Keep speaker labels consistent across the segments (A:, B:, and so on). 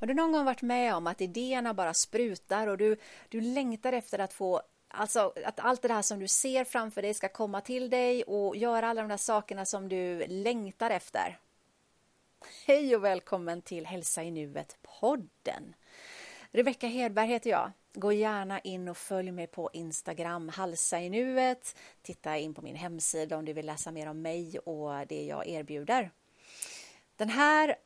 A: Har du någon gång varit med om att idéerna bara sprutar och du, du längtar efter att få Alltså att allt det här som du ser framför dig ska komma till dig och göra alla de där sakerna som du längtar efter. Hej och välkommen till Hälsa i nuet-podden. Rebecka Hedberg heter jag. Gå gärna in och följ mig på Instagram, Halsa i nuet. Titta in på min hemsida om du vill läsa mer om mig och det jag erbjuder. Den här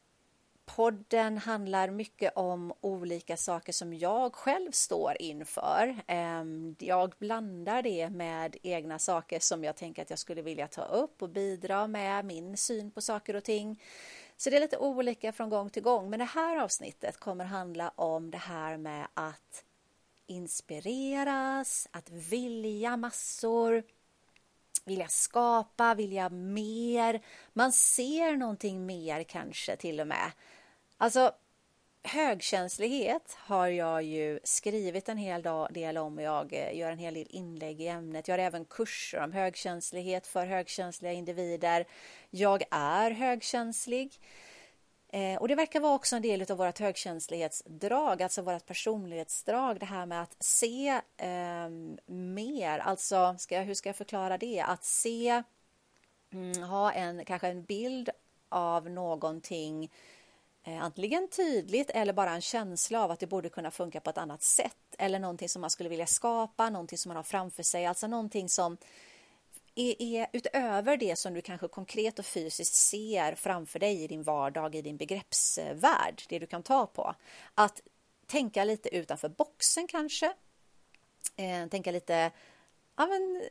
A: podden handlar mycket om olika saker som jag själv står inför. Ehm, jag blandar det med egna saker som jag tänker att jag skulle vilja ta upp och bidra med min syn på saker och ting. Så det är lite olika från gång till gång. Men det här avsnittet kommer handla om det här med att inspireras, att vilja massor, vilja skapa, vilja mer. Man ser någonting mer kanske till och med. Alltså, högkänslighet har jag ju skrivit en hel del om och jag eh, gör en hel del inlägg i ämnet. Jag har även kurser om högkänslighet för högkänsliga individer. Jag är högkänslig. Eh, och det verkar vara också en del av vårt högkänslighetsdrag, alltså vårt personlighetsdrag, det här med att se eh, mer, alltså ska jag, hur ska jag förklara det? Att se, mm, ha en, kanske en bild av någonting eh, Eh, antingen tydligt eller bara en känsla av att det borde kunna funka på ett annat sätt eller någonting som man skulle vilja skapa, någonting som man har framför sig, alltså någonting som är, är utöver det som du kanske konkret och fysiskt ser framför dig i din vardag, i din begreppsvärld, det du kan ta på. Att tänka lite utanför boxen kanske. Eh, tänka lite ja, men,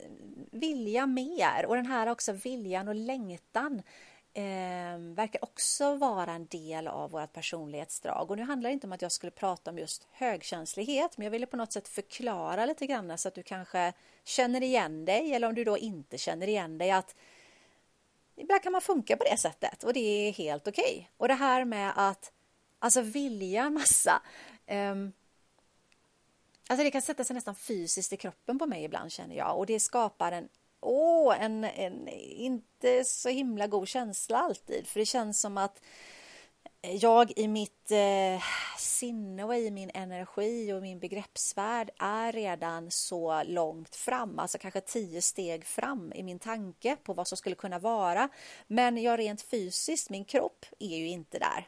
A: vilja mer och den här också viljan och längtan eh, verkar också vara en del av vårt personlighetsdrag. Och nu handlar det inte om att jag skulle prata om just högkänslighet, men jag ville på något sätt förklara lite grann så att du kanske känner igen dig eller om du då inte känner igen dig att ibland kan man funka på det sättet och det är helt okej. Okay. Och det här med att alltså vilja en massa Eh, Alltså det kan sätta sig nästan fysiskt i kroppen på mig ibland känner jag och det skapar en åh, en, en inte så himla god känsla alltid. För det känns som att jag i mitt eh, sinne och i min energi och min begreppsvärld är redan så långt fram, alltså kanske tio steg fram i min tanke på vad som skulle kunna vara. Men jag rent fysiskt, min kropp är ju inte där.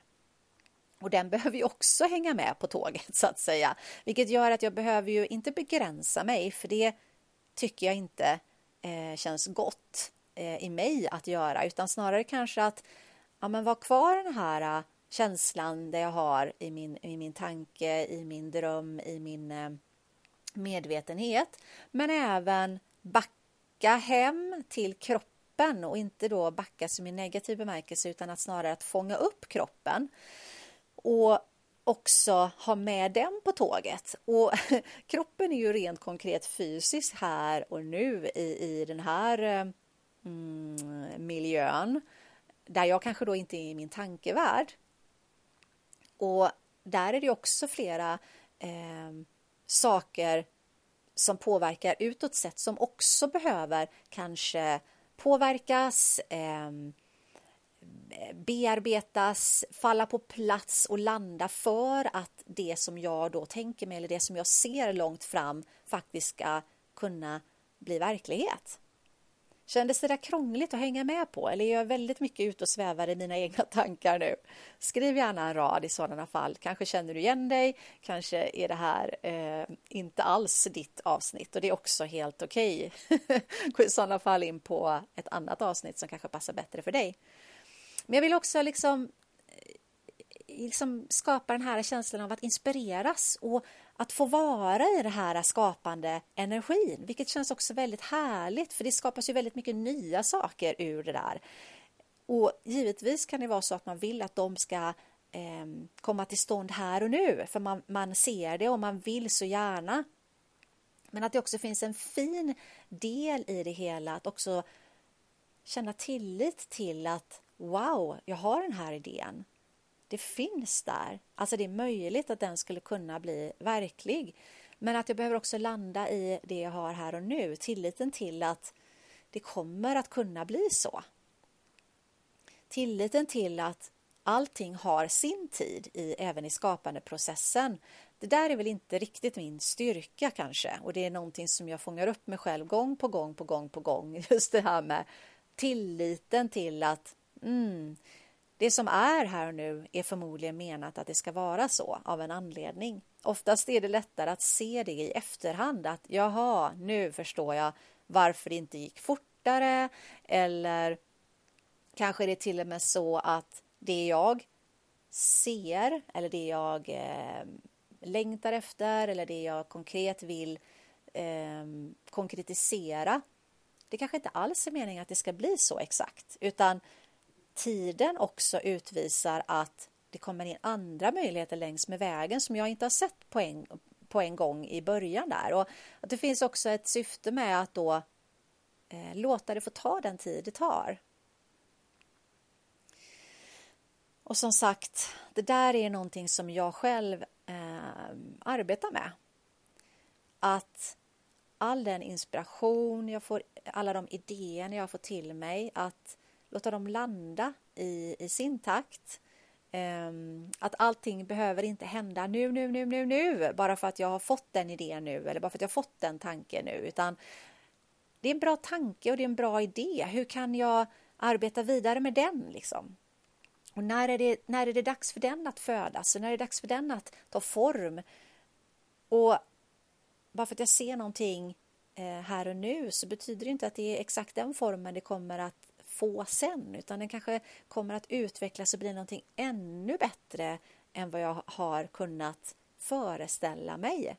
A: Och den behöver ju också hänga med på tåget så att säga, vilket gör att jag behöver ju inte begränsa mig, för det tycker jag inte eh, känns gott eh, i mig att göra, utan snarare kanske att ja, men vara kvar den här eh, känslan det jag har i min, i min tanke, i min dröm, i min eh, medvetenhet, men även backa hem till kroppen och inte då backa som i negativ bemärkelse utan att snarare att fånga upp kroppen. Och också ha med den på tåget. Och kroppen är ju rent konkret fysiskt här och nu i, i den här eh, mm, miljön där jag kanske då inte är i min tankevärld. Och där är det också flera eh, saker som påverkar utåt sett som också behöver kanske påverkas, eh, bearbetas, falla på plats och landa för att det som jag då tänker mig eller det som jag ser långt fram faktiskt ska kunna bli verklighet. Kändes det där krångligt att hänga med på eller är jag väldigt mycket ute och svävar i mina egna tankar nu? Skriv gärna en rad i sådana fall. Kanske känner du igen dig, kanske är det här eh, inte alls ditt avsnitt och det är också helt okej. Okay. Gå i sådana fall in på ett annat avsnitt som kanske passar bättre för dig. Men jag vill också liksom, eh, liksom skapa den här känslan av att inspireras och att få vara i den här skapande energin, vilket känns också väldigt härligt för det skapas ju väldigt mycket nya saker ur det där. Och givetvis kan det vara så att man vill att de ska eh, komma till stånd här och nu, för man, man ser det och man vill så gärna. Men att det också finns en fin del i det hela, att också känna tillit till att wow, jag har den här idén. Det finns där. Alltså det är möjligt att den skulle kunna bli verklig. Men att jag behöver också landa i det jag har här och nu. Tilliten till att det kommer att kunna bli så. Tilliten till att allting har sin tid i, även i skapandeprocessen. Det där är väl inte riktigt min styrka kanske och det är någonting som jag fångar upp mig själv gång på gång på gång på gång. Just det här med tilliten till att mm, det som är här och nu är förmodligen menat att det ska vara så av en anledning. Oftast är det lättare att se det i efterhand att jaha, nu förstår jag varför det inte gick fortare. Eller kanske är det till och med så att det jag ser eller det jag eh, längtar efter eller det jag konkret vill eh, konkretisera det kanske inte alls är meningen att det ska bli så exakt. Utan tiden också utvisar att det kommer in andra möjligheter längs med vägen som jag inte har sett på en, på en gång i början där. Och att det finns också ett syfte med att då eh, låta det få ta den tid det tar. Och som sagt, det där är någonting som jag själv eh, arbetar med. Att all den inspiration jag får, alla de idéer jag får till mig, att låta dem landa i, i sin takt. Um, att allting behöver inte hända nu, nu, nu, nu, nu, bara för att jag har fått den idén nu eller bara för att jag har fått den tanken nu, utan det är en bra tanke och det är en bra idé. Hur kan jag arbeta vidare med den liksom? Och när är det, när är det dags för den att födas? Och när är det dags för den att ta form? Och bara för att jag ser någonting eh, här och nu så betyder det inte att det är exakt den formen det kommer att få sen utan den kanske kommer att utvecklas och bli någonting ännu bättre än vad jag har kunnat föreställa mig.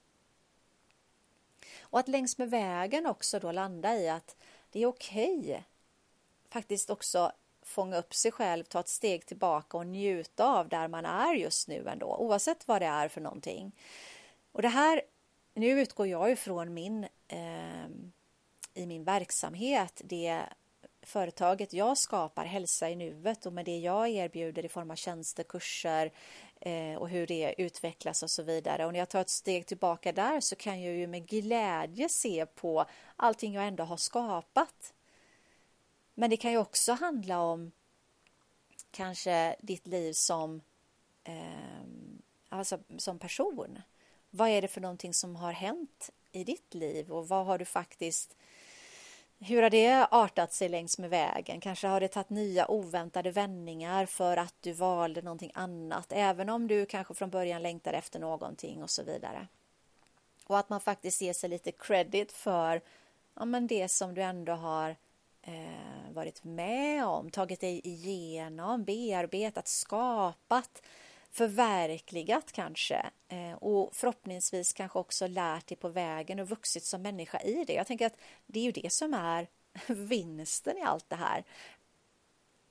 A: Och att längs med vägen också då landa i att det är okej okay. faktiskt också fånga upp sig själv, ta ett steg tillbaka och njuta av där man är just nu ändå, oavsett vad det är för någonting. Och det här, nu utgår jag ifrån min eh, i min verksamhet, det företaget jag skapar, Hälsa i nuet och med det jag erbjuder i form av tjänster, kurser eh, och hur det utvecklas och så vidare. Och när jag tar ett steg tillbaka där så kan jag ju med glädje se på allting jag ändå har skapat. Men det kan ju också handla om kanske ditt liv som, eh, alltså som person. Vad är det för någonting som har hänt i ditt liv och vad har du faktiskt hur har det artat sig längs med vägen? Kanske har det tagit nya oväntade vändningar för att du valde någonting annat, även om du kanske från början längtar efter någonting och så vidare. Och att man faktiskt ger sig lite credit för ja, men det som du ändå har eh, varit med om, tagit dig igenom, bearbetat, skapat förverkligat kanske eh, och förhoppningsvis kanske också lärt dig på vägen och vuxit som människa i det. Jag tänker att det är ju det som är vinsten i allt det här.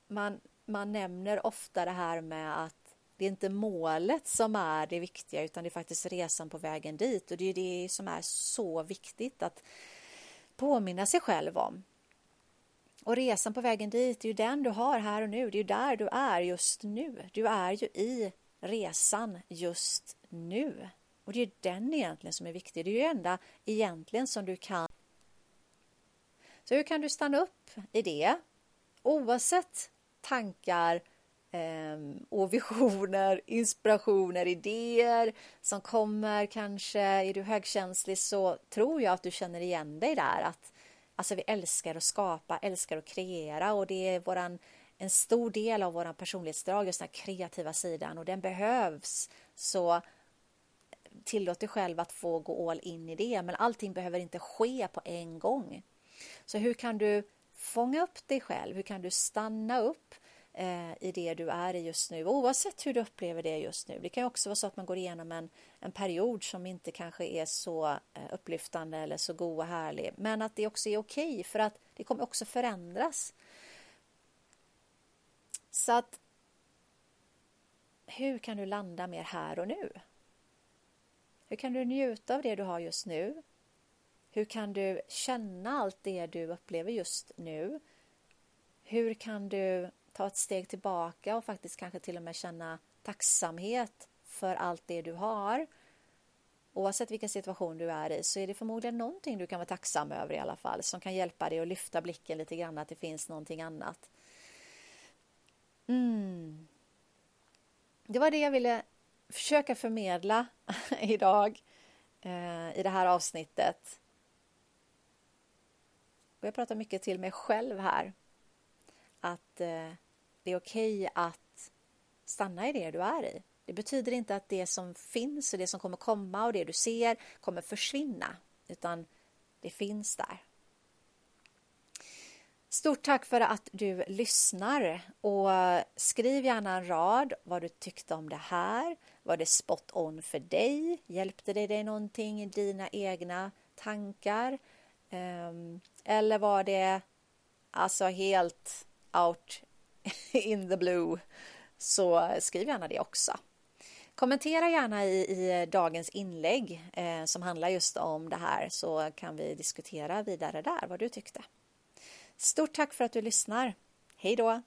A: Man, man nämner ofta det här med att det är inte målet som är det viktiga utan det är faktiskt resan på vägen dit och det är det som är så viktigt att påminna sig själv om. Och resan på vägen dit, är ju den du har här och nu. Det är ju där du är just nu. Du är ju i resan just nu. Och det är den egentligen som är viktig. Det är ju det enda egentligen som du kan. Så hur kan du stanna upp i det? Oavsett tankar ehm, och visioner, inspirationer, idéer som kommer kanske. Är du högkänslig så tror jag att du känner igen dig där. Att Alltså vi älskar att skapa, älskar att kreera och det är våran en stor del av vår personlighetsdrag, just den kreativa sidan och den behövs. Så tillåt dig själv att få gå all in i det, men allting behöver inte ske på en gång. Så hur kan du fånga upp dig själv? Hur kan du stanna upp eh, i det du är i just nu, oavsett hur du upplever det just nu? Det kan också vara så att man går igenom en, en period som inte kanske är så eh, upplyftande eller så god och härlig, men att det också är okej okay, för att det kommer också förändras. Så att hur kan du landa mer här och nu? Hur kan du njuta av det du har just nu? Hur kan du känna allt det du upplever just nu? Hur kan du ta ett steg tillbaka och faktiskt kanske till och med känna tacksamhet för allt det du har? Oavsett vilken situation du är i så är det förmodligen någonting du kan vara tacksam över i alla fall som kan hjälpa dig att lyfta blicken lite grann att det finns någonting annat. Mm. det var det jag ville försöka förmedla idag eh, i det här avsnittet. Och jag pratar mycket till mig själv här. Att eh, det är okej okay att stanna i det du är i. Det betyder inte att det som finns och det som kommer komma och det du ser kommer försvinna, utan det finns där. Stort tack för att du lyssnar och skriv gärna en rad vad du tyckte om det här. Var det spot on för dig? Hjälpte det dig någonting i dina egna tankar? Ehm, eller var det alltså helt out in the blue? Så skriv gärna det också. Kommentera gärna i, i dagens inlägg eh, som handlar just om det här så kan vi diskutera vidare där vad du tyckte. Stort tack för att du lyssnar. Hej då!